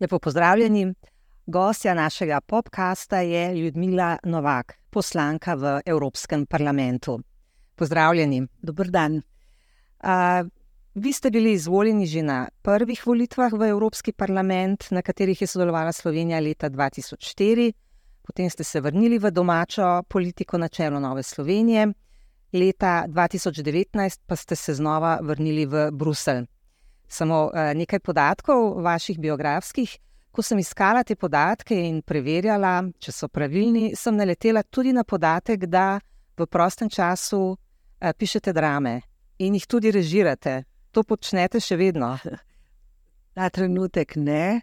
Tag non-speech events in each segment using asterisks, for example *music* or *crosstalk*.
Lepo pozdravljeni. Gostja našega podcasta je Ljudmila Novak, poslanka v Evropskem parlamentu. Pozdravljeni. Dober dan. Uh, vi ste bili izvoljeni že na prvih volitvah v Evropski parlament, na katerih je sodelovala Slovenija leta 2004, potem ste se vrnili v domačo politiko na čelo Nove Slovenije leta 2019 pa ste se znova vrnili v Bruselj. Samo eh, nekaj podatkov vaših biografskih. Ko sem iskala te podatke in preverjala, če so pravilni, sem naletela tudi na podatek, da v prostem času eh, pišete drame in jih tudi režirate. To počnete še vedno? *laughs* Ta trenutek ne.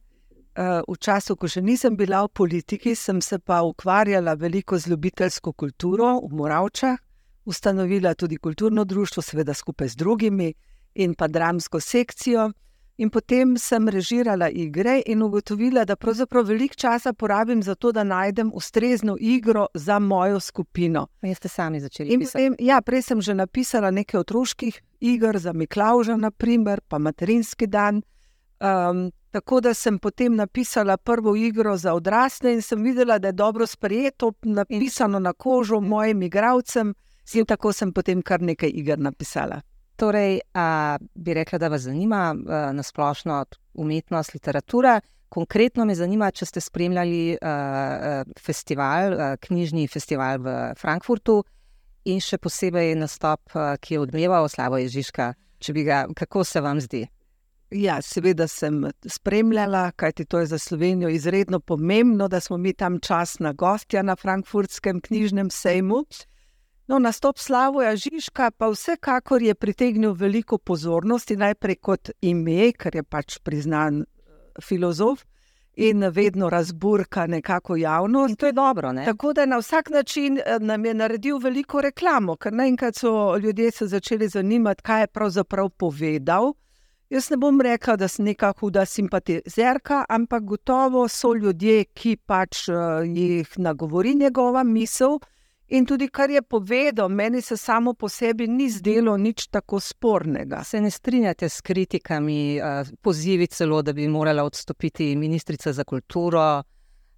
Eh, v času, ko še nisem bila v politiki, sem se pa ukvarjala veliko z ljubiteljsko kulturo v Moravčah ustanovila tudi kulturno društvo, seveda skupaj z drugimi, in pa dramsko sekcijo. In potem sem režirala igre in ugotovila, da pravzaprav veliko časa porabim za to, da najdem ustrezno igro za mojo skupino. Pa ste sami začeli pisati? Ja, prej sem že napisala nekaj otroških iger za Miklauža, naprimer, pa materinski dan. Um, tako da sem potem napisala prvo igro za odrasle in sem videla, da je dobro sprejeto, napisano na kožo mojim igravcem. In tako sem potem kar nekaj iger napisala. Torej, a, bi rekla, da vas zanima na splošno umetnost, literatura. Konkretno me zanima, če ste spremljali a, a, festival, a, knjižni festival v Frankfurtu in še posebej nastop, a, ki je odmeval Slavo Ježiška. Ga, kako se vam zdi? Ja, seveda sem spremljala, kajti to je za Slovenijo izredno pomembno, da smo mi tam časna gostja na Frankfurtskem knjižnem sejmu. No, nastop Slavoja Žižka pa vsekakor je pritegnil veliko pozornosti, najprej kot ime, ker je pač priznan eh, filozof in vedno razburka nekako javnost. In to je dobro. Ne? Tako da na vsak način eh, nam je naredil veliko reklamo, ker naenkrat so ljudje se začeli zanimati, kaj je pravzaprav povedal. Jaz ne bom rekla, da sem neka huda simpatizerka, ampak gotovo so ljudje, ki pač uh, jih nagovori njegova misel. In tudi, kar je povedal, meni se samo po sebi ni zdelo nič tako spornega. Se ne strinjate s kritikami, uh, pozivi celo, da bi morala odstopiti ministrica za kulturo.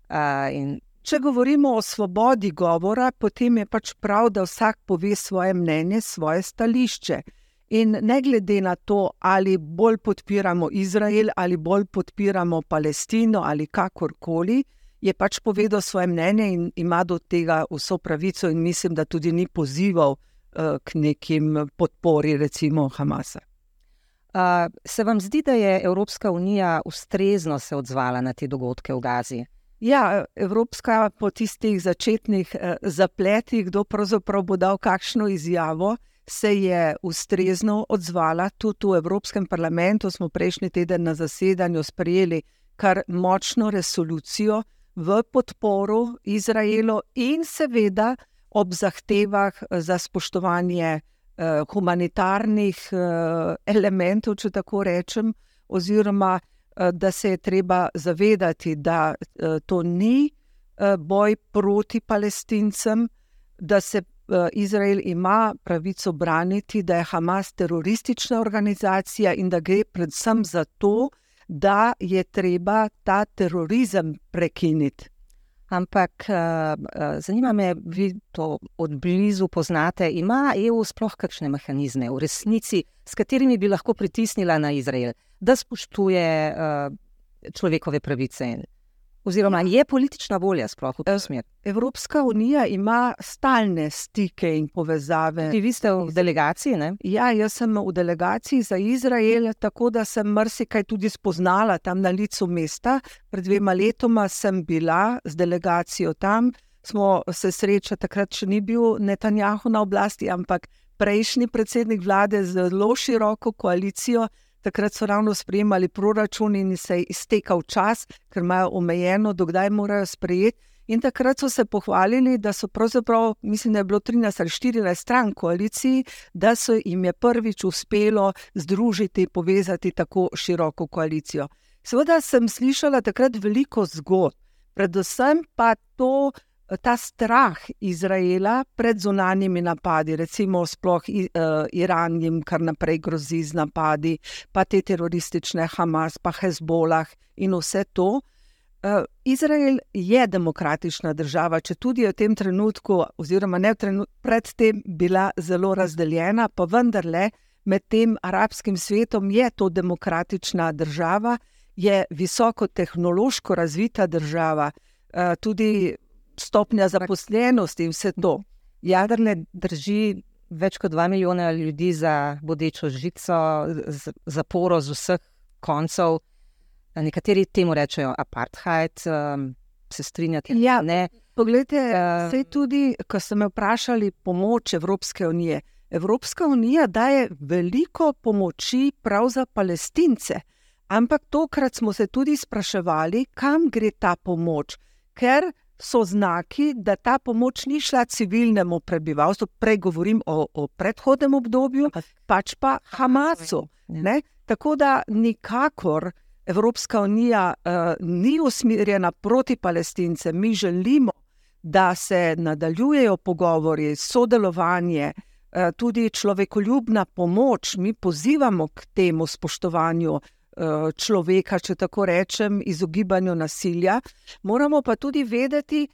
Uh, in... Če govorimo o svobodi govora, potem je pač prav, da vsak pove svoje mnenje, svoje stališče. In ne glede na to, ali bolj podpiramo Izrael ali bolj podpiramo Palestino ali kakorkoli je pač povedal svoje mnenje in ima do tega vso pravico, in mislim, da tudi ni pozival uh, k nekim podpori, recimo Hamasa. Uh, se vam zdi, da je Evropska unija ustrezno se odzvala na te dogodke v Gazi? Ja, Evropska po tistih začetnih uh, zapletih, kdo pravzaprav bo dal kakšno izjavo, se je ustrezno odzvala. Tudi v Evropskem parlamentu smo prejšnji teden na zasedanju sprejeli kar močno resolucijo, v podporo Izraelu in seveda ob zahtevah za spoštovanje eh, humanitarnih eh, elementov, če tako rečem, oziroma eh, da se je treba zavedati, da eh, to ni eh, boj proti palestincem, da se eh, Izrael ima pravico braniti, da je Hamas teroristična organizacija in da gre predvsem za to, je treba ta terorizem prekiniti. Ampak uh, uh, zanima me, vi to od blizu poznate, ima EU sploh kakšne mehanizme v resnici, s katerimi bi lahko pritisnila na Izrael, da spoštuje uh, človekove pravice Oziroma, je politična volja sploh v tem smeru? Evropska unija ima stalne stike in povezave. Ti vi ste v delegaciji? Ne? Ja, jaz sem v delegaciji za Izrael, tako da sem marsikaj tudi spoznala tam na licu mesta. Pred dvema letoma sem bila z delegacijo tam, smo se srečali, takrat še ni bil Netanjahu na oblasti, ampak prejšnji predsednik vlade z zelo široko koalicijo takrat so ravno sprejemali proračun in se je iztekal čas, ker imajo omejeno, dokdaj morajo sprejeti. In takrat so se pohvalili, da so pravzaprav, mislim, da je bilo 13 ali 14 stran koaliciji, da so jim je prvič uspelo združiti, povezati tako široko koalicijo. Seveda sem slišala takrat veliko zgodb, predvsem pa to, ta strah Izraela pred zunanjimi napadi, recimo sploh uh, Iran jim kar naprej grozi z napadi, pa te teroristične Hamas, pa Hezbolah in vse to. Uh, Izrael je demokratična država, če tudi je v tem trenutku, oziroma ne v trenutku, predtem bila zelo razdeljena, pa vendarle med tem arabskim svetom je to demokratična država, je visoko tehnološko razvita država, uh, tudi stopnja zaposlenosti in vse to. Jadrne drži več kot dva milijona ljudi za bodečo žico, zaporo z vseh koncev. Nekateri temu rečejo apartheid, um, se strinjate? Ja, ne. Poglejte, vse um, tudi, ko ste me vprašali pomoč Evropske unije. Evropska unija daje veliko pomoči prav za palestince, ampak tokrat smo se tudi spraševali, kam gre ta pomoč, ker so znaki, da ta pomoč ni šla civilnemu prebivalstvu, prej govorim o, o predhodnem obdobju, pač pa Hamasu. Ja. Ne? Tako da nikakor Evropska unija uh, ni usmerjena proti palestincem. Mi želimo, da se nadaljujejo pogovori, sodelovanje, uh, tudi človekoljubna pomoč. Mi pozivamo k temu spoštovanju človeka, če tako rečem, izogibanju nasilja. Moramo pa tudi vedeti,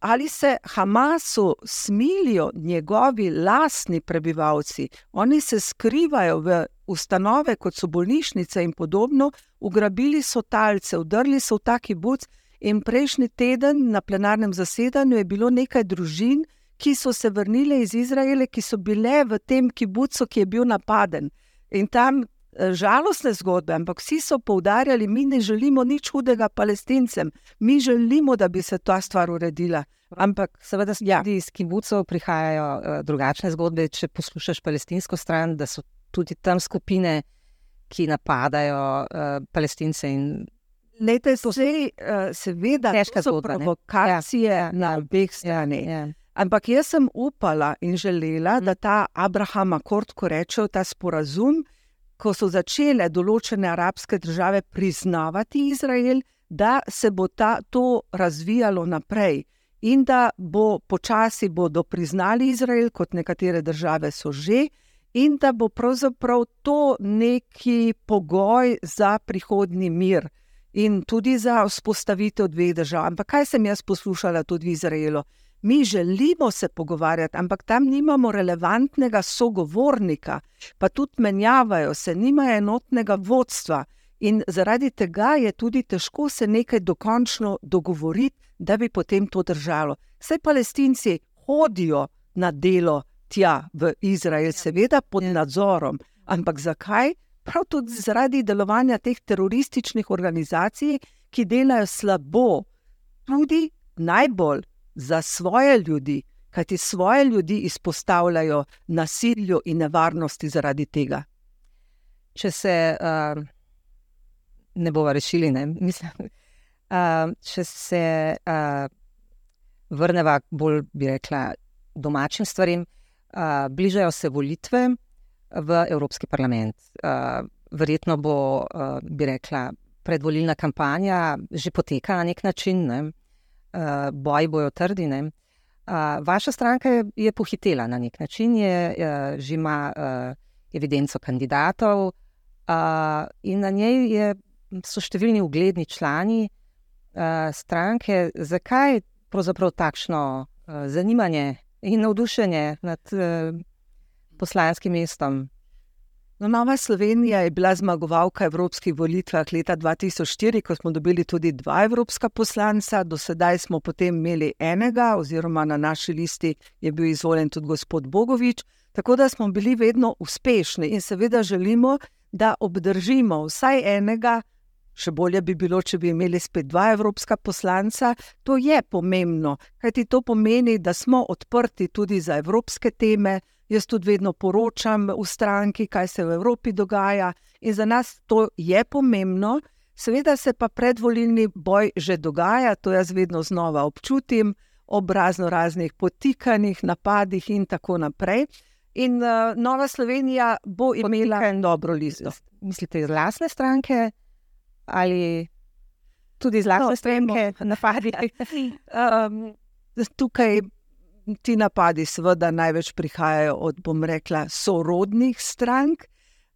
ali se Hamasu smilijo njegovi lastni prebivalci. Oni se skrivajo v ustanove, kot so bolnišnice in podobno, ugrabili so talce, udrli so v taki buc. In prejšnji teden na plenarnem zasedanju je bilo nekaj družin, ki so se vrnile iz Izraela, ki so bile v tem kibucu, ki je bil napaden. In tam Eh, žalostne zgodbe, ampak vsi so poudarjali, mi ne želimo nič hudega palestincem, mi želimo, da bi se ta stvar uredila. Ampak, seveda, ja. tudi iz kibucov prihajajo uh, drugačne zgodbe. Če poslušaš palestinsko stran, da so tudi tam skupine, ki napadajo uh, palestince. Lete, so vse, uh, seveda, težke zgodbe. Provokacije ja. na obeh straneh. Ja. Ampak jaz sem upala in želela, da ta Abraham Akord, ko rečejo ta sporazum, ko so začele določene arabske države priznavati Izrael, da se bo ta, to razvijalo naprej in da bo počasi bodo priznali Izrael, kot nekatere države so že, in da bo pravzaprav to neki pogoj za prihodni mir. In tudi za vzpostavitev dveh držav. Ampak kaj sem jaz poslušala tudi v Izraelu? Mi želimo se pogovarjati, ampak tam nimamo relevantnega sogovornika, pa tudi menjavajo se, nimajo enotnega vodstva. In zaradi tega je tudi težko se nekaj dokončno dogovoriti, da bi potem to držalo. Vse palestinci hodijo na delo tja v Izrael, seveda pod nadzorom. Ampak zakaj? Prav tudi zaradi delovanja teh terorističnih organizacij, ki delajo slabo, tudi najbolj za svoje ljudi, kajti svoje ljudi izpostavljajo nasilju in nevarnosti zaradi tega. Če se uh, ne bomo rešili, ne *laughs* mislim. Uh, če se uh, vrnemo bolj, bi rekla, domačim stvarem, uh, bližajo se volitve v Evropski parlament. Uh, verjetno bo, uh, bi rekla, predvolilna kampanja že poteka na nek način. Ne? Uh, boji bojo trdine. Uh, vaša stranka je, je pohitela na nek način, je, uh, že ima uh, evidenco kandidatov uh, in na njej je, so številni ugledni člani uh, stranke. Zakaj pravzaprav takšno uh, zanimanje in navdušenje nad uh, poslanskim mestom? No, Nova Slovenija je bila zmagovalka evropskih volitev leta 2004, ko smo dobili tudi dva evropska poslanca, do sedaj smo potem imeli enega, oziroma na naši listi je bil izvoljen tudi gospod Bogovič, tako da smo bili vedno uspešni in seveda želimo, da obdržimo vsaj enega. Še bolje bi bilo, če bi imeli spet dva evropska poslanca. To je pomembno, kajti to pomeni, da smo odprti tudi za evropske teme, Jaz tudi vedno poročam v stranki, kaj se v Evropi dogaja, in za nas to je pomembno. Seveda se pa predvolilni boj že dogaja, to jaz vedno znova občutim, ob razno raznih potikanjih, napadih in tako naprej. In uh, Nova Slovenija bo imela en dobro listo. Mislite, iz vlastne stranke ali tudi iz vlastne no, stranke, napadi? *laughs* *laughs* um, tukaj ti napadi, seveda, največ prihajajo od, bom rekla, sorodnih strank.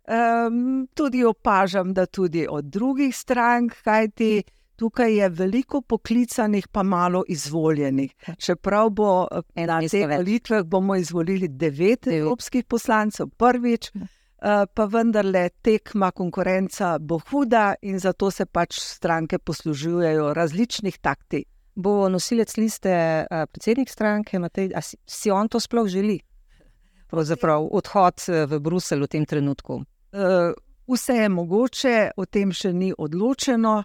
Um, tudi opažam, da tudi od drugih strank, kajti tukaj je veliko poklicanih, pa malo izvoljenih. Čeprav bo na teh volitvah bomo izvolili devet evropskih poslancev, prvič, uh, pa vendarle tekma, konkurenca bo huda in zato se pač stranke poslužujejo različnih taktik bo nosilec liste uh, predsednik stranke, Matej, si, si on to sploh želi? Pravzaprav odhod eh, v Bruselj v tem trenutku. Uh, vse je mogoče, o tem še ni odločeno.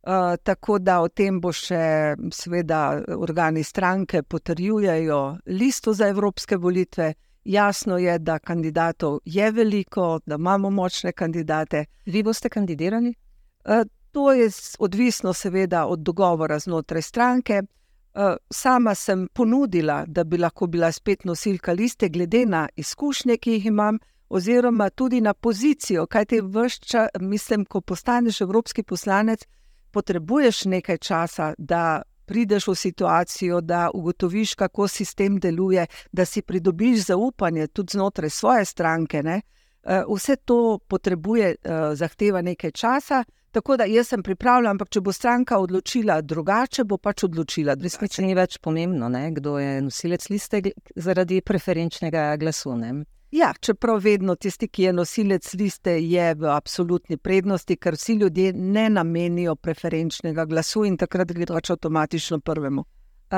Uh, tako da o tem bo še, seveda, organi stranke potrjujejo listo za evropske volitve. Jasno je, da kandidatov je veliko, da imamo močne kandidate. Vi boste kandidirali? Uh, To je odvisno, seveda, od dogovora znotraj stranke. Eh, sama sem ponudila, da bi lahko bila spet nosilka liste, glede na izkušnje, ki jih imam, oziroma tudi na pozicijo. Kaj ti vršča, mislim, ko postaneš evropski poslanec, potrebuješ nekaj časa, da prideš v situacijo, da ugotoviš, kako sistem deluje, da si pridobiš zaupanje tudi znotraj svoje stranke. Ne? Eh, vse to potrebuje, eh, zahteva nekaj časa. Tako da jaz sem pripravljen, ampak če bo stranka odločila drugače, bo pač odločila. Resnično ni več pomembno, ne, kdo je nosilec liste zaradi preferenčnega glasu. Ne. Ja, čeprav vedno tisti, ki je nosilec liste, je v absolutni prednosti, ker vsi ljudje ne namenijo preferenčnega glasu in takrat gre pač avtomatično prvemu.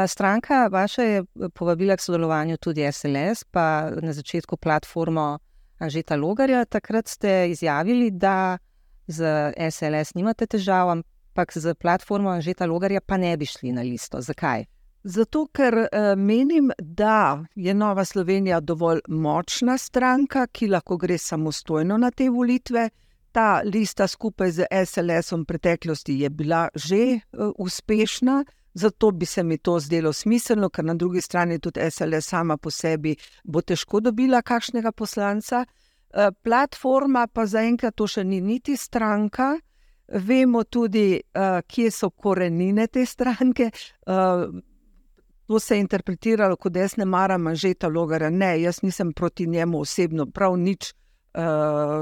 Stranka vaša je povabila k sodelovanju tudi SLS, pa na začetku platformo Anžeta Logarja. Takrat ste izjavili, da z SLS nimate težav, ampak z platformo Anžeta Logarja pa ne bi šli na listo. Zakaj? Zato, ker uh, menim, da je Nova Slovenija dovolj močna stranka, ki lahko gre samostojno na te volitve. Ta lista skupaj z SLS-om v preteklosti je bila že uh, uspešna, zato bi se mi to zdelo smiselno, ker na drugi strani tudi SLS sama po sebi bo težko dobila kakšnega poslanca. Eh, platforma pa zaenkrat to še ni niti stranka. Vemo tudi, uh, kje so korenine te stranke. Uh, to se je interpretiralo, kot da jaz ne maram Anžeta Logara. Ne, jaz nisem proti njemu osebno, prav nič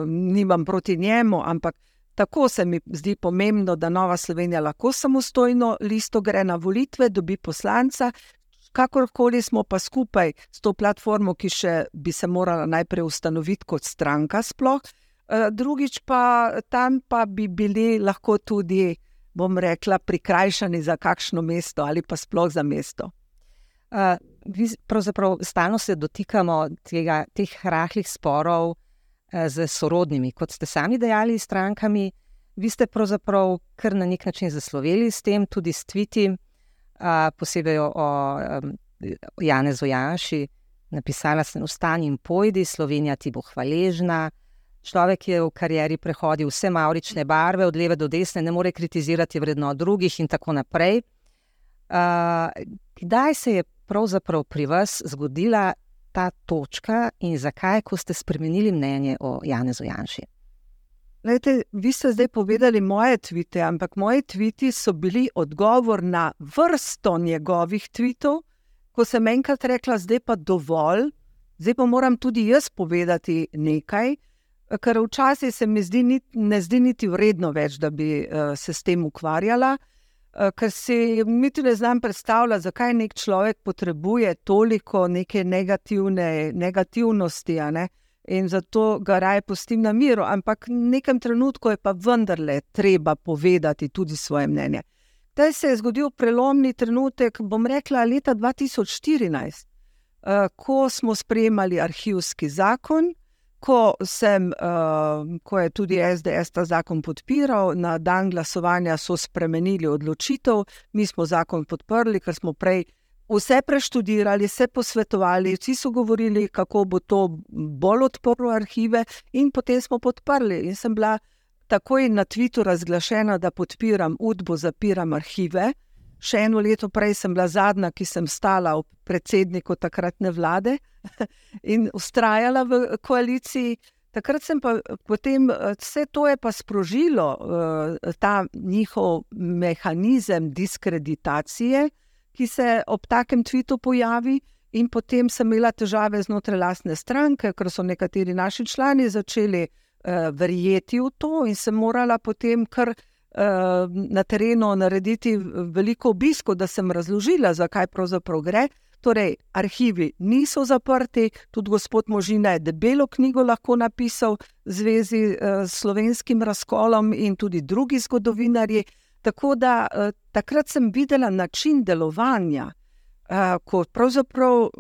nimam proti njemu, ampak tako se mi zdi pomembno, da Nova Slovenija lahko samostojno listo gre na volitve, dobi poslanca, kakorkoli smo pa skupaj s to platformo, ki še bi se morala najprej ustanoviti kot stranka, sploh. Eh, drugič pa tam pa bi bili lahko tudi, bom rekla, prikrajšani za kakšno mesto ali pa sploh za mesto. Uh, pravzaprav stalno se dotikamo tega, teh rahlih sporov uh, z sorodnimi, kot ste sami dejali, strankami. Vi ste pravzaprav kar na nek način zasloveli s tem, tudi s tviti posebej o, o Janezu Janši. Napisala sem: Vstani in pojdi, Slovenija ti bo hvaležna. Človek je v karieri prehodil vse maurične barve, od leve do desne, ne more kritizirati vredno drugih in tako naprej. Uh, kdaj se je pravzaprav pri vas zgodila ta točka in zakaj, ko ste spremenili mnenje o Janezu Janši? Lejte, vi ste zdaj povedali moje tvite, ampak moji tviti so bili odgovor na vrsto njegovih tvitev, ko sem enkrat rekla, zdaj pa dovolj, zdaj pa moram tudi jaz povedati nekaj, kar včasih se mi zdi, ne zdi niti vredno več, da bi uh, se s tem ukvarjala. Uh, ker si niti ne znam predstavljati, zakaj nek človek potrebuje toliko neke negativne, negativnosti. Ne? In zato ga raje pustim na miru, ampak v nekem trenutku je pa vendarle treba povedati tudi svoje mnenje. Taj se je zgodil prelomni trenutek, bom rekla, leta 2014, uh, ko smo sprejemali arhivski zakon. Ko, sem, uh, ko je tudi SDS ta zakon podpiral, na dan glasovanja so spremenili odločitev, mi smo zakon podprli, ker smo prej uh, vse preštudirali, se posvetovali, vsi so govorili, kako bo to bolj odporno arhive, in potem smo podprli. In sem bila takoj na Twitterju razglašena, da podpiram UDBO, zapiram arhive. Še eno leto prej sem bila zadnja, ki sem stala v predsedniku takratne vlade *laughs* in ustrajala v koaliciji. Takrat sem pa potem, vse to je pa sprožilo uh, ta njihov mehanizem diskreditacije, ki se ob takem tvitu pojavi. In potem sem imela težave znotraj lastne stranke, ker so nekateri naši člani začeli uh, verjeti v to, in sem morala potem kar uh, na terenu narediti veliko obiskov, da sem razložila, zakaj pravzaprav gre. Torej, arhivi niso zaprti, tudi gospod Možina je debelo knjigo lahko napisal v zvezi uh, s slovenskim razkolom in tudi drugi zgodovinarji. Tako da uh, takrat sem videla način delovanja, uh, ko pravzaprav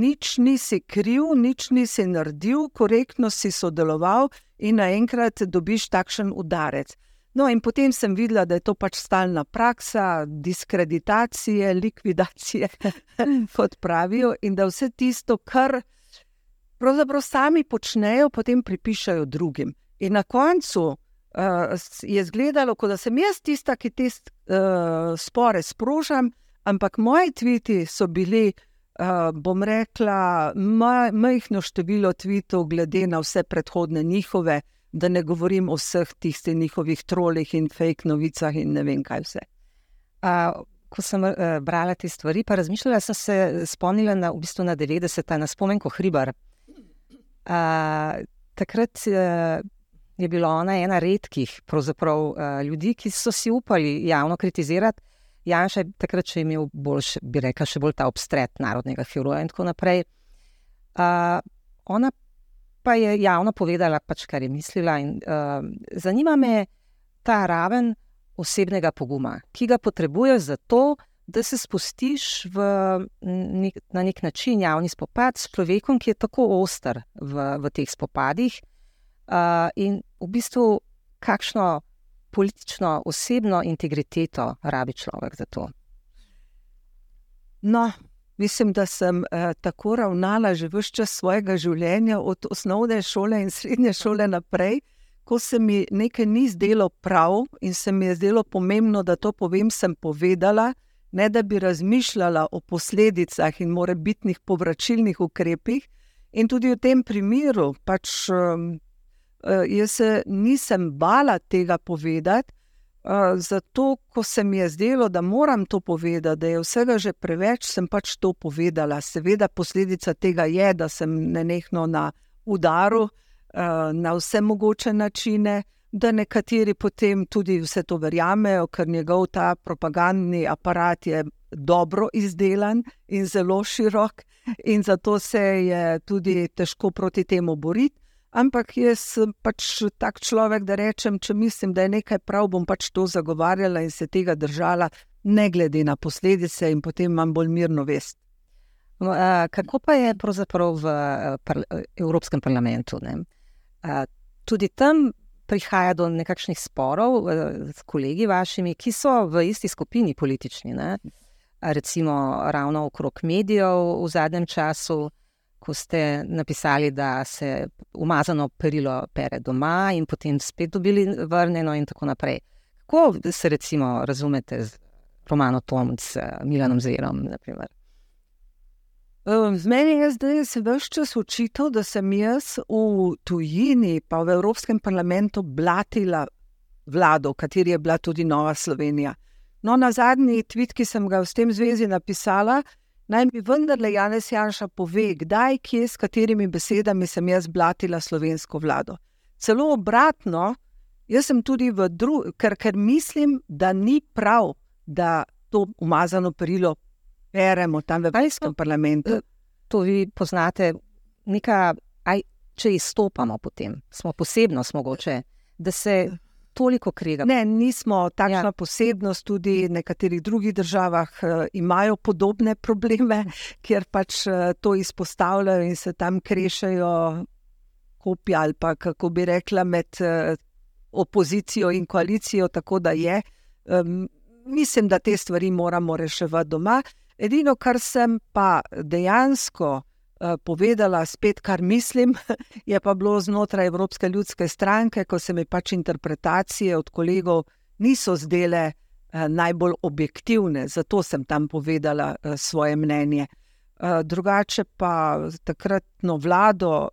nič nisi kriv, nič nisi naredil, korektno si sodeloval in naenkrat dobiš takšen udarec. No, in potem sem videla, da je to pač stalna praksa, diskreditacije, likvidacije, *laughs* kot pravijo, in da vse tisto, kar pravzaprav sami počnejo, potem pripišajo drugim. In na koncu je izgledalo, kot da sem jaz tista, ki te uh, spore sprožam, ampak moji tviti so bili. Uh, bom rekla, majhno število tvitev, glede na vse predhodne njihove, uh, da ne govorim o vseh tistih njihovih trolih in fake novicah in ne vem kaj vse. Uh, ko sem uh, brala te stvari, pa razmišljala sem se, spomnila na, v bistvu na 90-ta, na spomenko Hribar. Uh, takrat uh, je bila ona ena redkih uh, ljudi, ki so si upali javno kritizirati. Janša je takrat še imel bolj, bi rekla, še bolj ta obstret narodnega heroja in tako naprej. Uh, ona pa je javno povedala, pač, kar je mislila. In, uh, zanima me ta raven osebnega poguma, ki ga potrebuješ za to, da se spustiš v, na nek način javni spopad s človekom, ki je tako oster v, v teh spopadih. Uh, in v bistvu, kakšno politično, osebno integriteto rabi človek za to. No, Mislim, da sem eh, tako ravnala že vse čas svojega življenja, od osnovne šole in srednje šole naprej. Ko se mi nekaj ni zdelo prav in se mi je zdelo pomembno, da to povem, sem povedala, ne da bi razmišljala o posledicah in morebitnih povračilnih ukrepih. In tudi v tem primeru, pač um, jaz se nisem bala tega povedati, zato, ko se mi je zdelo, da moram to povedati, da je vsega že preveč, sem pač to povedala. Seveda, posledica tega je, da sem nenehno na udaru, uh, na vse mogoče načine, da nekateri potem tudi vse to verjamejo, ker njegov ta propagandni aparat je dobro izdelan in zelo širok, in zato se je tudi težko proti temu boriti. Ampak jaz sem pač tak človek, da rečem, če mislim, da je nekaj prav, bom pač to zagovarjala in se tega držala, ne glede na posledice, in potem imam bolj mirno vest. No, a, kako pa je pravzaprav v par, Evropskem parlamentu? A, tudi tam prihaja do nekakšnih sporov s kolegi vašimi, ki so v isti skupini politični. Ne? Recimo, ravno okrog medijev v zadnjem času ko ste napisali, da se umazano perilo pere doma in potem spet dobili vrnjeno in tako naprej. Kako se recimo razumete z Romano Tom, s Milanom Zerom? Z meni je zdaj se vse čas učitelj, da sem jaz v tujini, pa v Evropskem parlamentu, blatila vlado, v kateri je bila tudi Nova Slovenija. No, na zadnji tvit, ki sem ga v tem zvezi napisala, Naj mi vendarle Janez Janša pove, kdaj, kje, s katerimi besedami sem jaz blatila slovensko vlado. Celo obratno, jaz sem tudi v drugem, ker, ker mislim, da ni prav, da to umazano perilo peremo tam v Evropskem parlamentu. To vi poznate, neka, aj, če izstopamo potem, smo posebno, smo mogoče, da se toliko krega. Ne, nismo takšna ja. posebnost, tudi v nekaterih drugih državah uh, imajo podobne probleme, *laughs* kjer pač uh, to izpostavljajo in se tam krešajo kopija ali pa kako bi rekla med uh, opozicijo in koalicijo, tako da je. Um, mislim, da te stvari moramo reševati doma. Edino, kar sem pa dejansko. Eh, povedala spet, kar mislim, *laughs* je pa bilo znotraj Evropske ljudske stranke, ko se mi pač interpretacije od kolegov niso zdele eh, najbolj objektivne, zato sem tam povedala eh, svoje mnenje. Drugače pa takratno vlado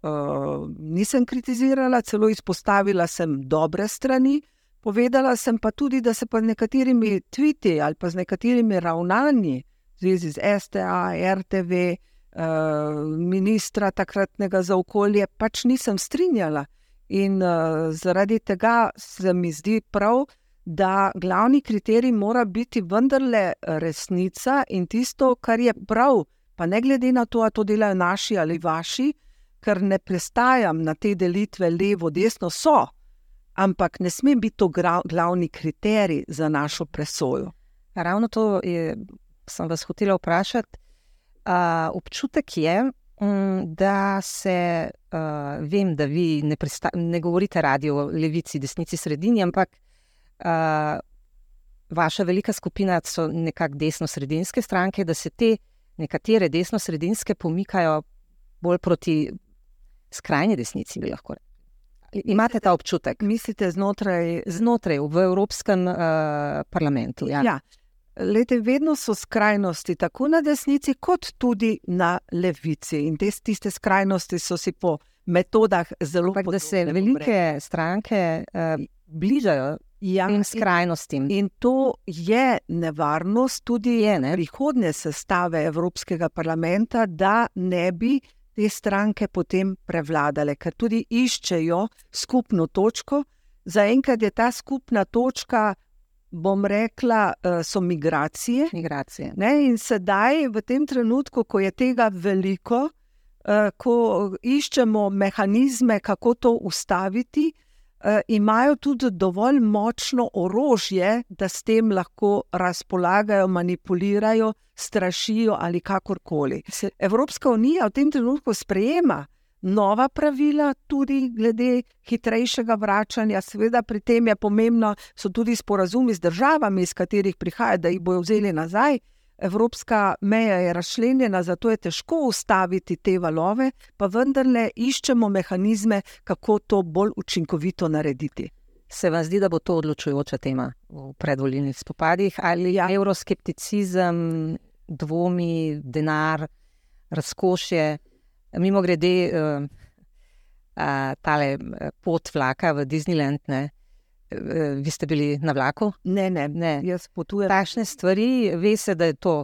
nisem kritizirala, celo izpostavila sem dobre strani. Povedala sem pa tudi, da se pa z nekaterimi tviti ali pa z nekaterimi ravnanji v zvezi z STA, RTV, uh, ministra takratnega za okolje, pač nisem strinjala. In uh, zaradi tega se mi zdi prav, da glavni kriterij mora biti vendarle resnica in tisto, kar je prav, pa ne glede na to, ali to delajo naši ali vaši, ker ne prestajam na te delitve levo, desno, so, ampak ne sme biti to glavni kriterij za našo presojo. Ravno to je, sem vas hotela vprašati. Uh, občutek je, um, da se, uh, vem, da vi ne, ne govorite radio o levici, desnici, sredini, ampak uh, vaša velika skupina so nekako desno-sredinske stranke, da se te nekatere desno-sredinske pomikajo bolj proti skrajni desnici, bi lahko rekli. Imate ta občutek? Mislite znotraj, znotraj v Evropskem uh, parlamentu? Ja. ja. Lete, vedno so skrajnosti tako na desnici, kot tudi na levici. In te tiste skrajnosti so si po metodah zelo podobne. Da se velike stranke uh, bližajo ja, tem skrajnostim. In, in to je nevarnost tudi je, ne? prihodne sestave Evropskega parlamenta, da ne bi te stranke potem prevladale, ker tudi iščejo skupno točko. Zaenkrat je ta skupna točka, bom rekla, eh, so migracije. migracije. In sedaj, v tem trenutku, ko je tega veliko, eh, ko iščemo mehanizme, kako to ustaviti, uh, imajo tudi dovolj močno orožje, da s tem lahko razpolagajo, manipulirajo, strašijo ali kakorkoli. Evropska unija v tem trenutku sprejema nova pravila, tudi glede hitrejšega vračanja. Seveda, pri tem je pomembno, so tudi sporazumi z državami, iz katerih prihaja, da jih bojo vzeli nazaj. Evropska meja je razšlenjena, zato je težko ustaviti te valove, pa vendarle iščemo mehanizme, kako to bolj učinkovito narediti. Se vam zdi, da bo to odločujoča tema v predvolilnih spopadih ali ja. euroskepticizem, dvomi, denar, razkošje? Mimo grede, uh, uh, tale eh, pot vlaka v Disneyland, ne, Eh, vi ste bili na vlaku? Ne, ne, ne. jaz potujem. Takšne stvari, ve se, da je to.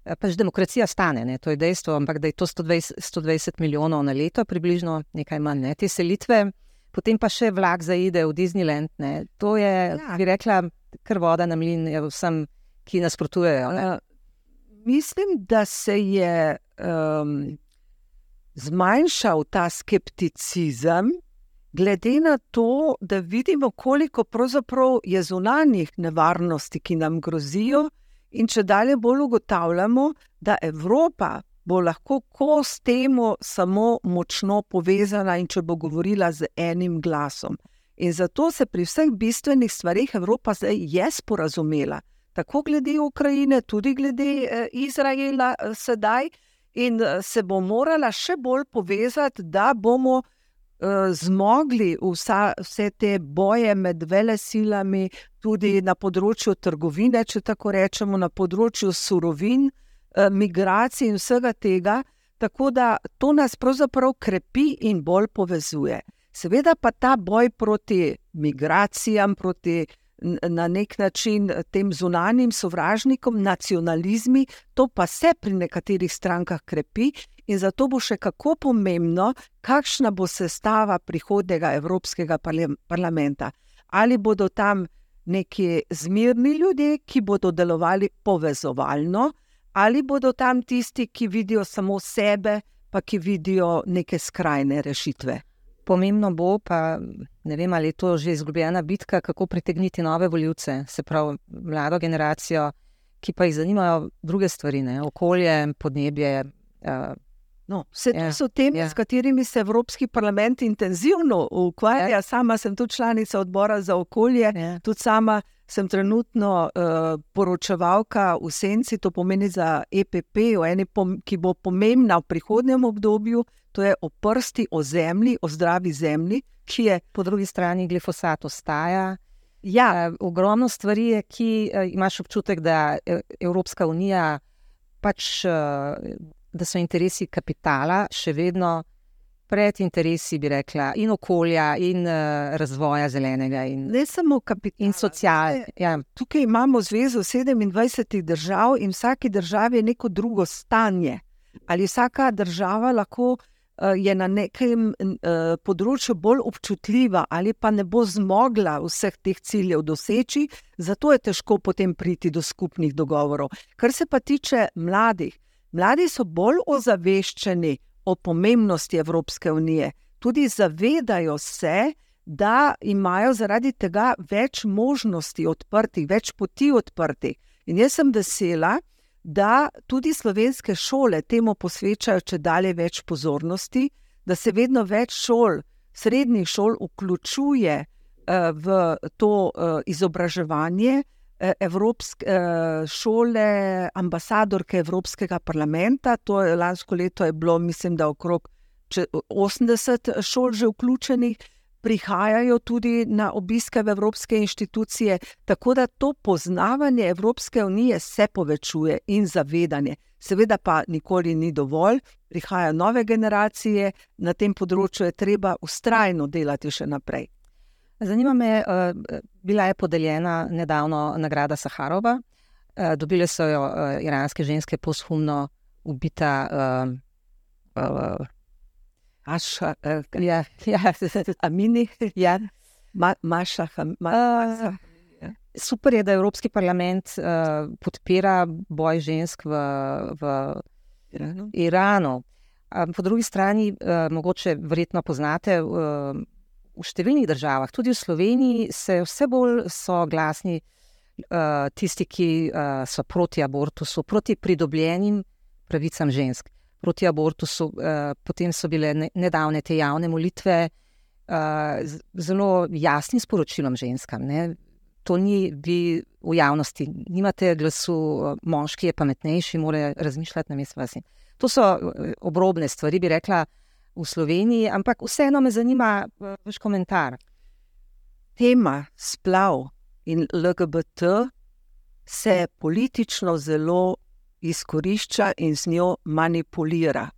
Pač demokracija stane, ne? to je dejstvo, ampak da je to 120, 120 milijonov na leto, približno nekaj manj, ne? te selitve, potem pa še vlak zaide v Disneyland. Ne? To je, ja. bi rekla, kar voda na mlin vsem, ki nasprotujejo. Uh, mislim, da se je um, zmanjšal ta skepticizem, glede na to, da vidimo, koliko pravzaprav je zunanjih nevarnosti, ki nam grozijo, in če dalje bolj ugotavljamo, da Evropa bo lahko kos temu samo močno povezana in če bo govorila z enim glasom. In zato se pri vseh bistvenih stvarih Evropa zdaj je sporazumela, tako glede Ukrajine, tudi glede eh, Izraela eh, sedaj, in eh, se bo morala še bolj povezati, da bomo. Eh, zmogli vsa, vse te boje med vele silami, tudi na področju trgovine, če tako rečemo, na področju surovin, eh, migracij in vsega tega, tako da to nas pravzaprav krepi in bolj povezuje. Seveda pa ta boj proti migracijam, proti na nek način tem zunanjim sovražnikom, nacionalizmi, to pa se pri nekaterih strankah krepi in zato bo še kako pomembno, kakšna bo sestava prihodnega Evropskega parlamenta. Ali bodo tam neki zmirni ljudje, ki bodo delovali povezovalno, ali bodo tam tisti, ki vidijo samo sebe, pa ki vidijo neke skrajne rešitve. Pomembno bo, pa ne vem, ali je to že izgubljena bitka, kako pritegniti nove voljivce, se pravi mlado generacijo, ki pa jih zanimajo druge stvari, ne? okolje, podnebje. Uh, No, vse to ja, so teme. Ja. s katerimi se Evropski parlament intenzivno ukvarja. Ja. Sama sem tudi članica odbora za okolje, yeah. tudi sama sem trenutno uh, poročevalka v Senci, to pomeni za EPP, pom ki bo pomembna v prihodnjem obdobju. To je o prsti, o zemlji, o zdravi zemlji, ki je po drugi strani glifosat ostaja. Ja, ogromno stvari je, ki uh, imaš občutek, da Evropska unija pač. Uh, da so interesi kapitala še vedno pred interesi, bi rekla, in okolja, in uh, razvoja zelenega, in, Ne samo kapital. in social. Ja. Tukaj imamo zvezo 27 držav in vsaki državi je neko drugo stanje. Ali vsaka država lahko je na nekem uh, področju bolj občutljiva, ali pa ne bo zmogla vseh teh ciljev doseči, zato je težko potem priti do skupnih dogovorov. Kar se pa tiče mladih, mladi so bolj ozaveščeni o pomembnosti Evropske unije, tudi zavedajo se, da imajo zaradi tega več možnosti odprtih, več poti odprtih. In jaz sem vesela, da tudi slovenske šole temu posvečajo če dalje več pozornosti, da se vedno več šol, srednjih šol, vključuje uh, v to uh, izobraževanje. Evropske uh, šole, ambasadorke Evropskega parlamenta, to je lansko leto, je bilo, mislim, da okrog 80 šol že vključenih, prihajajo tudi na obiske v evropske inštitucije, tako da to poznavanje Evropske unije se povečuje in zavedanje. Seveda pa nikoli ni dovolj, prihajajo nove generacije, na tem področju je treba ustrajno delati še naprej. Zanima me, bila je podeljena nedavno nagrada Saharova, dobile so jo iranske ženske posthumno ubita. Aša, Ja, ja, *laughs* Amini, ja. Ma, Maša, ma, Uh, super je, da Evropski parlament uh, podpira boj žensk v, v Iranu. Iranu. Um, po drugi strani, uh, mogoče verjetno poznate, uh, v številnih državah, tudi v Sloveniji, se vse bolj so glasni uh, tisti, ki uh, so proti abortusu, proti pridobljenim pravicam žensk. Proti abortusu, uh, potem so bile ne, nedavne te javne molitve uh, z zelo jasnim sporočilom ženskam. Ne? To ni vi v javnosti, nimate glasu, moški je pametnejši, mora razmišljati na mestu vas. To so obrobne stvari, bi rekla, v Sloveniji, ampak vseeno me zanima vaš komentar. Tema splav in LGBT se politično zelo izkorišča in z njo manipulira.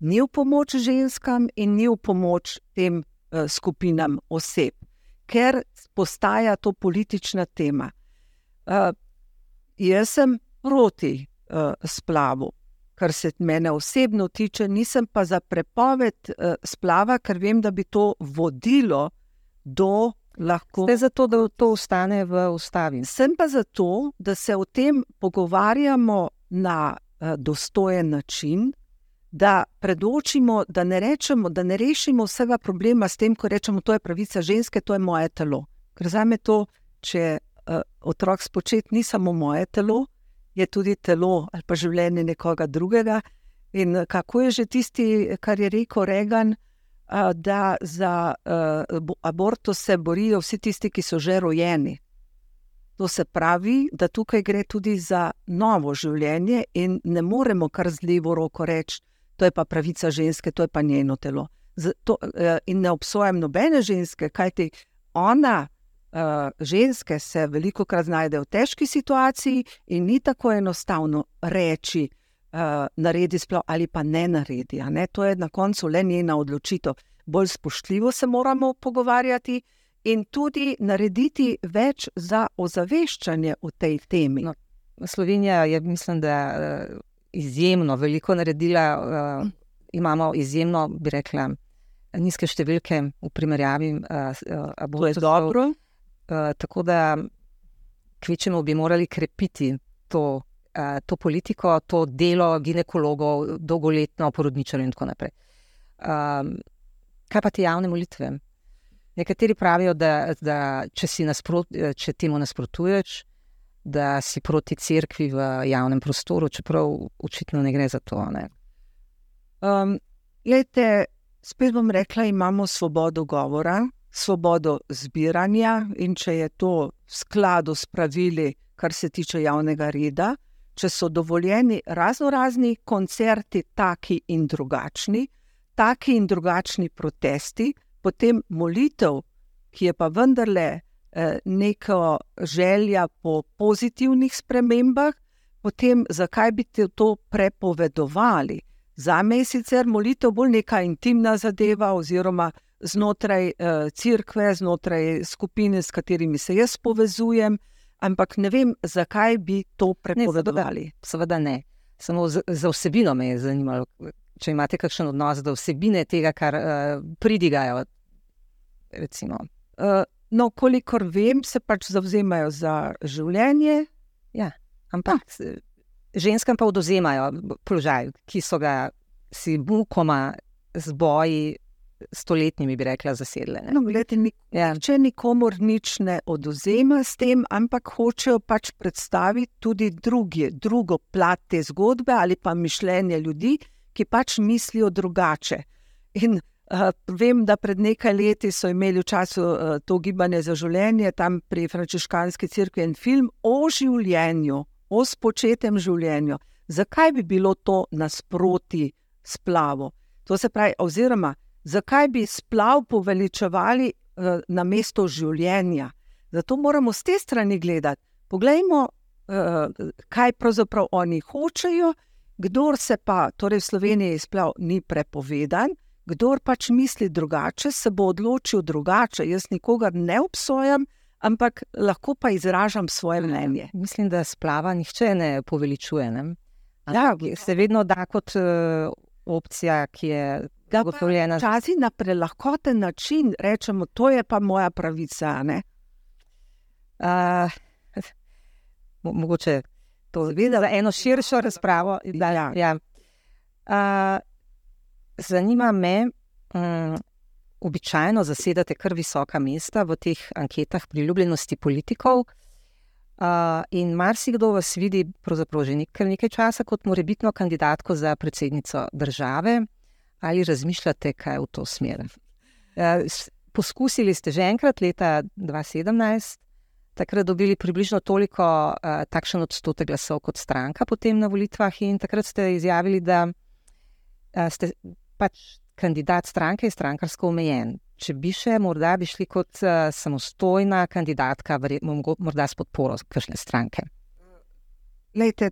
Ni v pomoč ženskam in ni v pomoč tem uh, skupinam oseb, ker postaja to politična tema. Uh, jaz sem proti uh, splavu, kar se mene osebno tiče, nisem pa za prepoved uh, splava, ker vem, da bi to vodilo do lahko. Ste zato, da to ostane v ustavi? Sem pa zato, da se o tem pogovarjamo na uh, dostojen način, da predočimo, da ne, rečemo, da ne rešimo vsega problema s tem, ko rečemo, to je pravica ženske, to je moje telo. Ker za me to, če uh, otrok spočet ni samo moje telo, je tudi telo ali pa življenje nekoga drugega. In kako je že tisti, kar je rekel Reagan, uh, da za uh, abortus se borijo vsi tisti, ki so že rojeni. To se pravi, da tukaj gre tudi za novo življenje, in ne moremo kar z levo roko reči, to je pa pravica ženske, to je pa njeno telo. Zato, in ne obsojam nobene ženske, kajti ona, ženske, se veliko krat znajde v težki situaciji in ni tako enostavno reči, naredi sploh ali pa ne naredi. Ne? To je na koncu le njena odločitev. Bolj spoštljivo se moramo pogovarjati in tudi narediti več za ozaveščanje o tej temi. No, Slovenija je, mislim, da je izjemno veliko naredila. Uh, imamo izjemno, bi rekla, nizke številke v primerjavi s uh, abortusom. dobro. Uh, tako da, kvečemu bi morali krepiti to, uh, to politiko, to delo ginekologov, dolgoletno porodničarjev in tako naprej. Um, kaj pa te javne molitve? Nekateri pravijo, da, da če, nasprot, če temu nasprotuješ, da si proti cerkvi v javnem prostoru, čeprav očitno ne gre za to. Um, Glede, spet bom rekla, imamo svobodo govora, svobodo zbiranja, in če je to v skladu s pravili, kar se tiče javnega reda, če so dovoljeni razno razni koncerti, taki in drugačni, taki in drugačni protesti, potem molitev, ki je pa vendarle eh, neka želja po pozitivnih spremembah, potem zakaj bi te to prepovedovali? Za me je sicer molitev bolj neka intimna zadeva, oziroma znotraj uh, cerkve, znotraj skupine, s katerimi se jaz povezujem, ampak ne vem, zakaj bi to prepovedovali. Ne, seveda ne. Samo za, za vsebino me je zanimalo, če imate kakšen odnos do vsebine tega, kar uh, pridigajo. Uh, no, kolikor vem, se pač zavzemajo za življenje. Ja, ampak. Ah ženskam pa oduzemajo položaj, ki so ga si mukoma z boji, stoletnimi, bi rekla, zasedle. No, gledajte, nik ja. Če nikomor nič ne oduzema s tem, ampak hočejo pač predstaviti tudi drugi, drugo plat te zgodbe ali pa mišljenje ljudi, ki pač mislijo drugače. In Uh, vem, da pred nekaj leti so imeli v času uh, to gibanje za življenje, tam pri Frančiškanski crkvi, en film o življenju, o spočetem življenju. Zakaj bi bilo to nasproti splavu? To se pravi, oziroma zakaj bi splav poveličevali uh, na mesto življenja? Zato moramo z te strani gledati. Poglejmo, uh, kaj pravzaprav oni hočejo. Kdor se pa, torej v Sloveniji, splav ni prepovedan, kdor pač misli drugače, se bo odločil drugače. Jaz nikogar ne obsojam, ampak lahko pa izražam svoje mnenje. Mislim, da splava nihče ne poveličuje. Ne? Ja, se vedno da kot uh, opcija, ki je zagotovljena. Včasih na prelahkoten način rečemo, to je pa moja pravica. Uh, *laughs* mogoče to videti za eno širšo razpravo. Da, ja. Ja. Uh, zanima me. Um, običajno zasedate kar visoka mesta v teh anketah priljubljenosti politikov. Uh, in marsikdo vas vidi, pravzaprav že nekaj, nekaj časa, kot morebitno kandidatko za predsednico države, ali razmišljate, kaj v to smer. Uh, poskusili ste že enkrat, leta 2017, takrat dobili približno toliko, uh, takšen odstotek glasov kot stranka, potem na volitvah, in takrat ste izjavili, da uh, ste pač kandidat stranke je strankarsko omejen. Če bi še, morda bi šli kot uh, samostojna kandidatka, morda s podporo kakšne stranke. Lejte,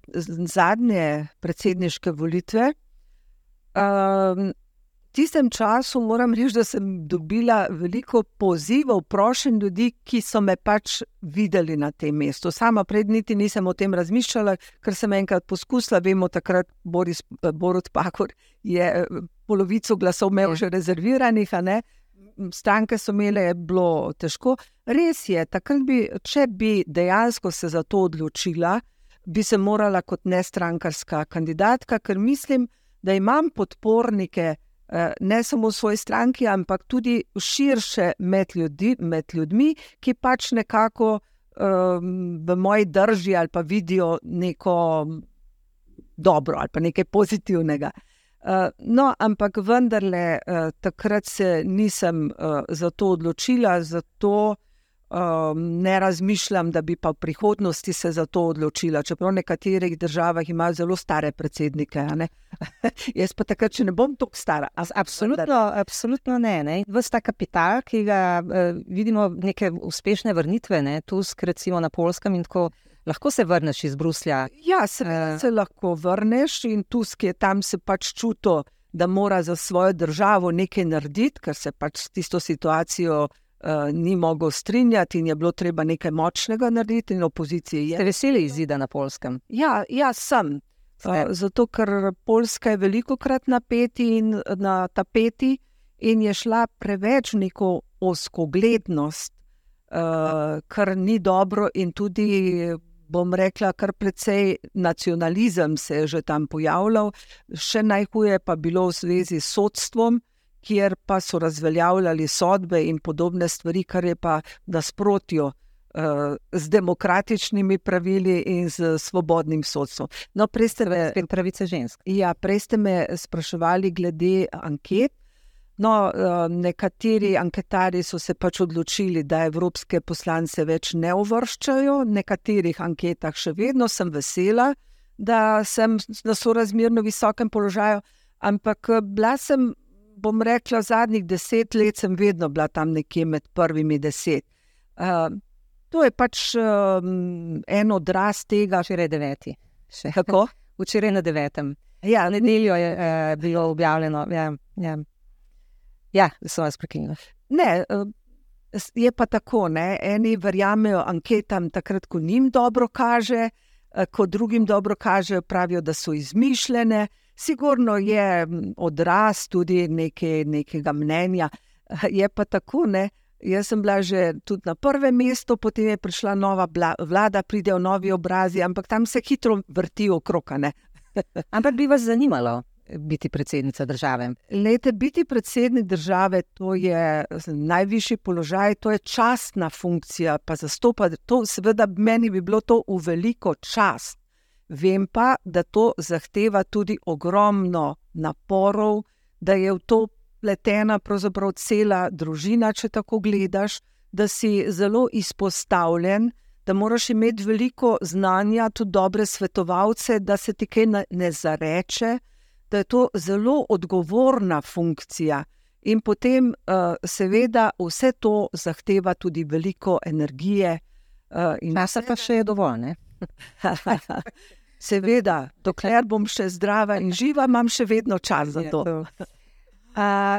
zadnje predsedniške volitve. Um, tistem času moram reči, da sem dobila veliko pozivov, prošen ljudi, ki so me pač videli na tem mestu. Sama pred niti nisem o tem razmišljala, ker sem enkrat poskusila, vemo, takrat Boris Borod Pakor je polovico glasov imel že rezerviranih, stranke so imele, je bilo težko. Res je, takrat bi, če bi dejansko se za to odločila, bi se morala kot nestrankarska kandidatka, ker mislim, da imam podpornike. Ne samo v svoji stranki, ampak tudi širše med, ljudi, med ljudmi, ki pač nekako um, v moji drži ali pa vidijo neko dobro ali pa nekaj pozitivnega. Uh, Uh, no, ampak vendarle, uh, takrat se nisem uh, za to odločila, zato um, ne razmišljam, da bi pa v prihodnosti se za to odločila. Čeprav v nekaterih državah imajo zelo stare predsednike. *laughs* Jaz pa takrat, če ne bom tako stara. Absolutno, absolutno ne. ne. Vsta kapital, ki ga uh, vidimo, neke uspešne vrnitve, ne, tu skrecimo na polskem in tako lahko se vrneš iz Bruslja. Ja, se, uh, se lahko vrneš in tu je tam se pač čuto, da mora za svojo državo nekaj narediti, ker se pač s tisto situacijo. Uh, ni mogel strinjati, in je bilo treba nekaj močnega narediti, in opozicija je. Ste veseli izida na polskem? Ja, ja sem. Uh, zato, ker Poljska je veliko krat napeti na tapeti in je šla preveč neko oskoglednost, uh, kar ni dobro, in tudi bom rekla, kar precej nacionalizem se je že tam pojavljal, še najhuje pa bilo v zvezi s sodstvom, kjer pa so razveljavljali sodbe in podobne stvari, kar je pa nasprotjo. Uh, z demokratičnimi pravili in z svobodnim sodstvom. No, prej ste me, pravice žensk. Ja, prej ste me spraševali glede anket. No, eh, nekateri anketari so se pač odločili, da evropske poslance več ne uvrščajo, v nekaterih anketah še vedno sem vesela, da sem na sorazmerno visokem položaju, ampak eh, bila sem, bom rekla, zadnjih deset let sem vedno bila tam nekje med prvimi deset. Uh, to je pač um, en odraz tega. Včeraj deveti. *laughs* Kako? Včeraj na devetem. Ja, nedeljo je uh, bilo objavljeno. Ja, ja. ja so vas prekinili. Ne, je pa tako, ne? eni verjamejo anketam, takrat, ko njim dobro kaže, ko drugim dobro kaže, pravijo, da so izmišljene. Sigurno je odraz tudi neke, nekega mnenja. Je pa tako, ne? Jaz sem bila že tudi na prvem mestu, potem je prišla nova vlada, pridejo novi obrazi, ampak tam se hitro vrti okrog. *laughs* ampak bi vas zanimalo biti predsednica države? Lete, biti predsednik države to je najvišji položaj, to je častna funkcija, pa zastopati to, seveda, meni bi bilo to v veliko čast. Vem pa, da to zahteva tudi ogromno naporov, da je v to pletena pravzaprav cela družina, če tako gledaš, da si zelo izpostavljen, da moraš imeti veliko znanja, tudi dobre svetovalce, da se ti kaj ne zareče, da je to zelo odgovorna funkcija. In potem, uh, seveda, vse to zahteva tudi veliko energije. Uh, Časa pa še je dovolj. *laughs* *laughs* seveda, dokler bom še zdrava in živa, imam še vedno čas za to. Uh,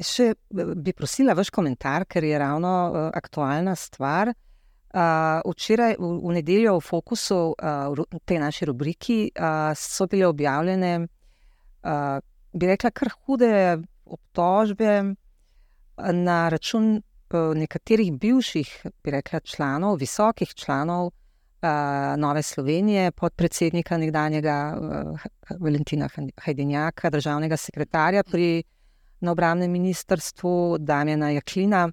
še bi prosila vaš komentar, ker je ravno uh, aktualna stvar. Uh, včeraj, v, v nedeljo, v fokusu uh, te naše rubriki uh, so bile objavljene uh, bi rekla, kar hude obtožbe na račun uh, nekaterih bivših, bi rekla, članov, visokih članov uh, Nove Slovenije, podpredsednika nekdanjega uh, Valentina Hajdenjaka, državnega sekretarja pri obramnem ministrstvu Damjana Jaklina.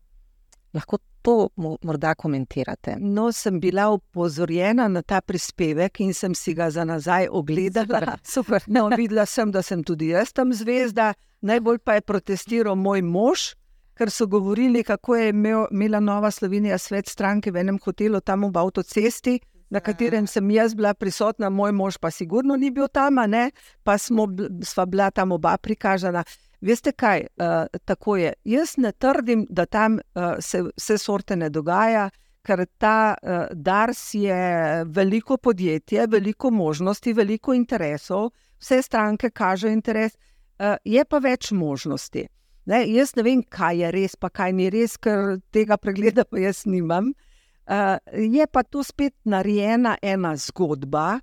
Lahko to morda komentirate? No, sem bila upozorjena na ta prispevek in sem si ga za nazaj ogledala. *laughs* Super. No, videla sem, da sem tudi jaz tam zvezda. Najbolj pa je protestiral moj mož, ker so govorili, kako je imel, imela Nova Slovenija svet stranke v enem hotelu tam v avtocesti. Na katerem sem jaz bila prisotna, moj mož pa sigurno ni bil tam, pa smo, sva bila tam oba prikazana. Veste kaj, uh, tako je. Jaz ne trdim, da tam uh, se vse sorte ne dogaja, ker ta uh, Dars je veliko podjetje, veliko možnosti, veliko interesov, vse stranke kažejo interes, uh, je pa več možnosti. Ne, jaz ne vem, kaj je res, pa kaj ni res, ker tega pregleda pa jaz nimam. Uh, je pa tu spet narejena ena zgodba,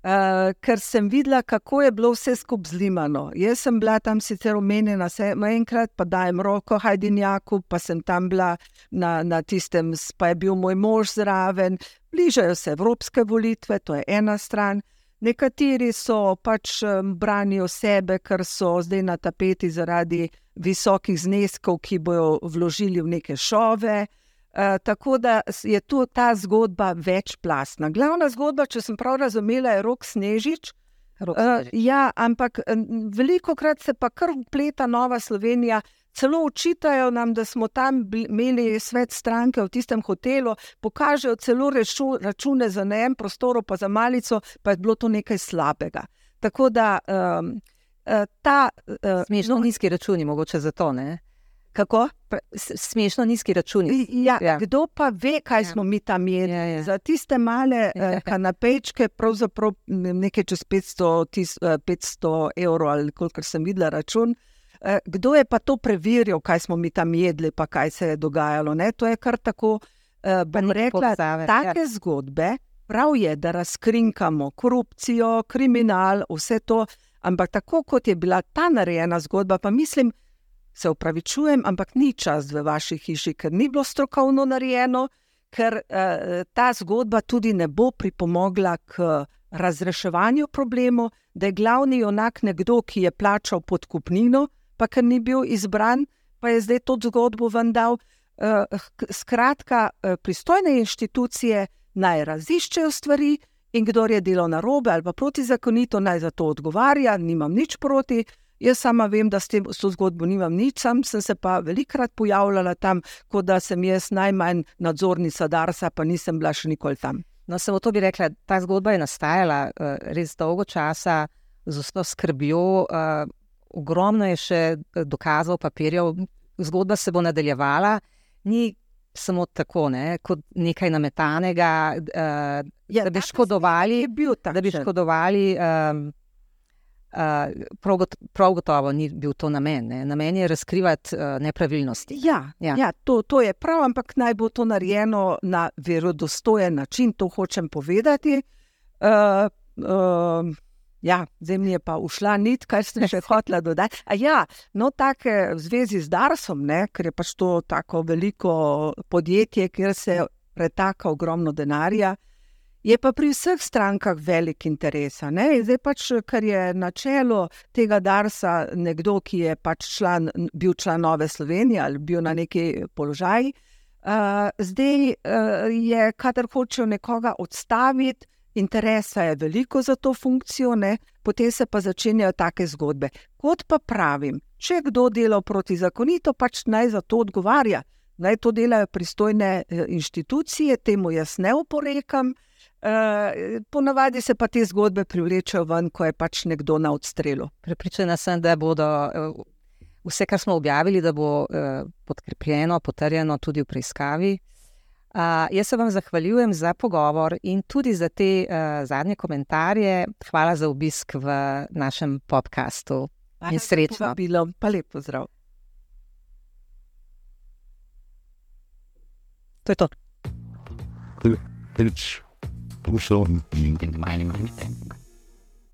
Uh, ker sem videla, kako je bilo vse skupaj zlimano. Jaz sem bila tam sicer omenjena, samo enkrat, pa dajem roko Hajdinjaku, pa sem tam bila na, na tistem, pa je bil moj mož zraven. Bližajo se evropske volitve, to je ena stran. Nekateri so pač um, branijo sebe, ker so zdaj na tapeti zaradi visokih zneskov, ki bojo vložili v neke šove. Eh, tako da je tu ta zgodba večplastna. Glavna zgodba, če sem prav razumela, je rok Snežič. Rok eh, Snežič. Uh, ja, ampak veliko krat se pa kar upleta Nova Slovenija. Celo učitajo nam, da smo tam imeli svet stranke v tistem hotelu, pokažejo celo rešu, račune za ne en prostor, pa za malico, pa je bilo to nekaj slabega. Tako da um, ta. Uh, Smešno nizki računi, mogoče zato ne. Kako? Smešno nizki računi. Ja, ja. Kdo pa ve, kaj ja. smo mi tam jedli? Ja, ja. Za tiste male ja. *laughs* kanapečke, pravzaprav nekaj čez 500, tis, 500 evrov, ali koliko sem videla račun. Eh, kdo je pa to preveril, kaj smo mi tam jedli, pa kaj se je dogajalo? Ne? To je kar tako. Eh, bom rekla, da take ja. zgodbe, prav je, da razkrinkamo korupcijo, kriminal, vse to. Ampak tako kot je bila ta narejena zgodba, pa mislim, se upravičujem, ampak ni čas v vaši hiši, ker ni bilo strokovno narejeno, ker eh, ta zgodba tudi ne bo pripomogla k razreševanju problemov, da je glavni onak nekdo, ki je plačal podkupnino, pa ker ni bil izbran, pa je zdaj to zgodbo vendal. Eh, skratka, eh, pristojne inštitucije naj raziščejo stvari. In kdo je delal na robe ali protizakonito, naj za to odgovarja, nimam nič proti, Jaz sama vem, da s tem s to zgodbo nimam nič, sam sem se pa velikrat pojavljala tam, kot da sem jaz najmanj nadzornica Darsa, pa nisem bila še nikoli tam. No, samo to bi rekla, ta zgodba je nastajala uh, res dolgo časa z vso skrbjo, uh, ogromno je še eh, dokazov, papirjev, zgodba se bo nadaljevala. Ni samo tako, ne, kot nekaj nametanega, uh, ja, da bi škodovali. Da bi škodovali um, prav, got, prav gotovo ni bil to namen. Ne. Namen je razkrivati uh, nepravilnosti. Ja, ja. ja to, to je prav, ampak naj bo to narejeno na verodostojen način, to hočem povedati. Uh, uh, ja, zemlja je pa ušla nit, kaj ste še hotela dodati. A ja, no, tako v zvezi z Darsom, ne, ker je pač to tako veliko podjetje, kjer se pretaka ogromno denarja. Je pa pri vseh strankah velik interes. Zdaj pač, ker je na čelu tega Darsa nekdo, ki je pač član, bil član Nove Slovenije ali bil na neki položaj, uh, zdaj uh, je, kadar hočejo nekoga odstaviti, interesa je veliko za to funkcijo, ne? potem se pa začenjajo take zgodbe. Kot pa pravim, če kdo dela protizakonito, pač naj za to odgovarja. Naj to delajo pristojne eh, inštitucije, temu jaz ne oporekam. Uh, ponavadi se pa te zgodbe privlečejo ven, ko je pač nekdo na odstrelu. Pripričana sem, da bodo uh, vse, kar smo objavili, da bo uh, podkrepljeno, potrjeno tudi v preiskavi. Uh, jaz se vam zahvaljujem za pogovor in tudi za te uh, zadnje komentarje. Hvala za obisk v našem podkastu. In srečno. Bilo pa lepo zdrav. To je to. It's Buchstaben in meinem Handstand.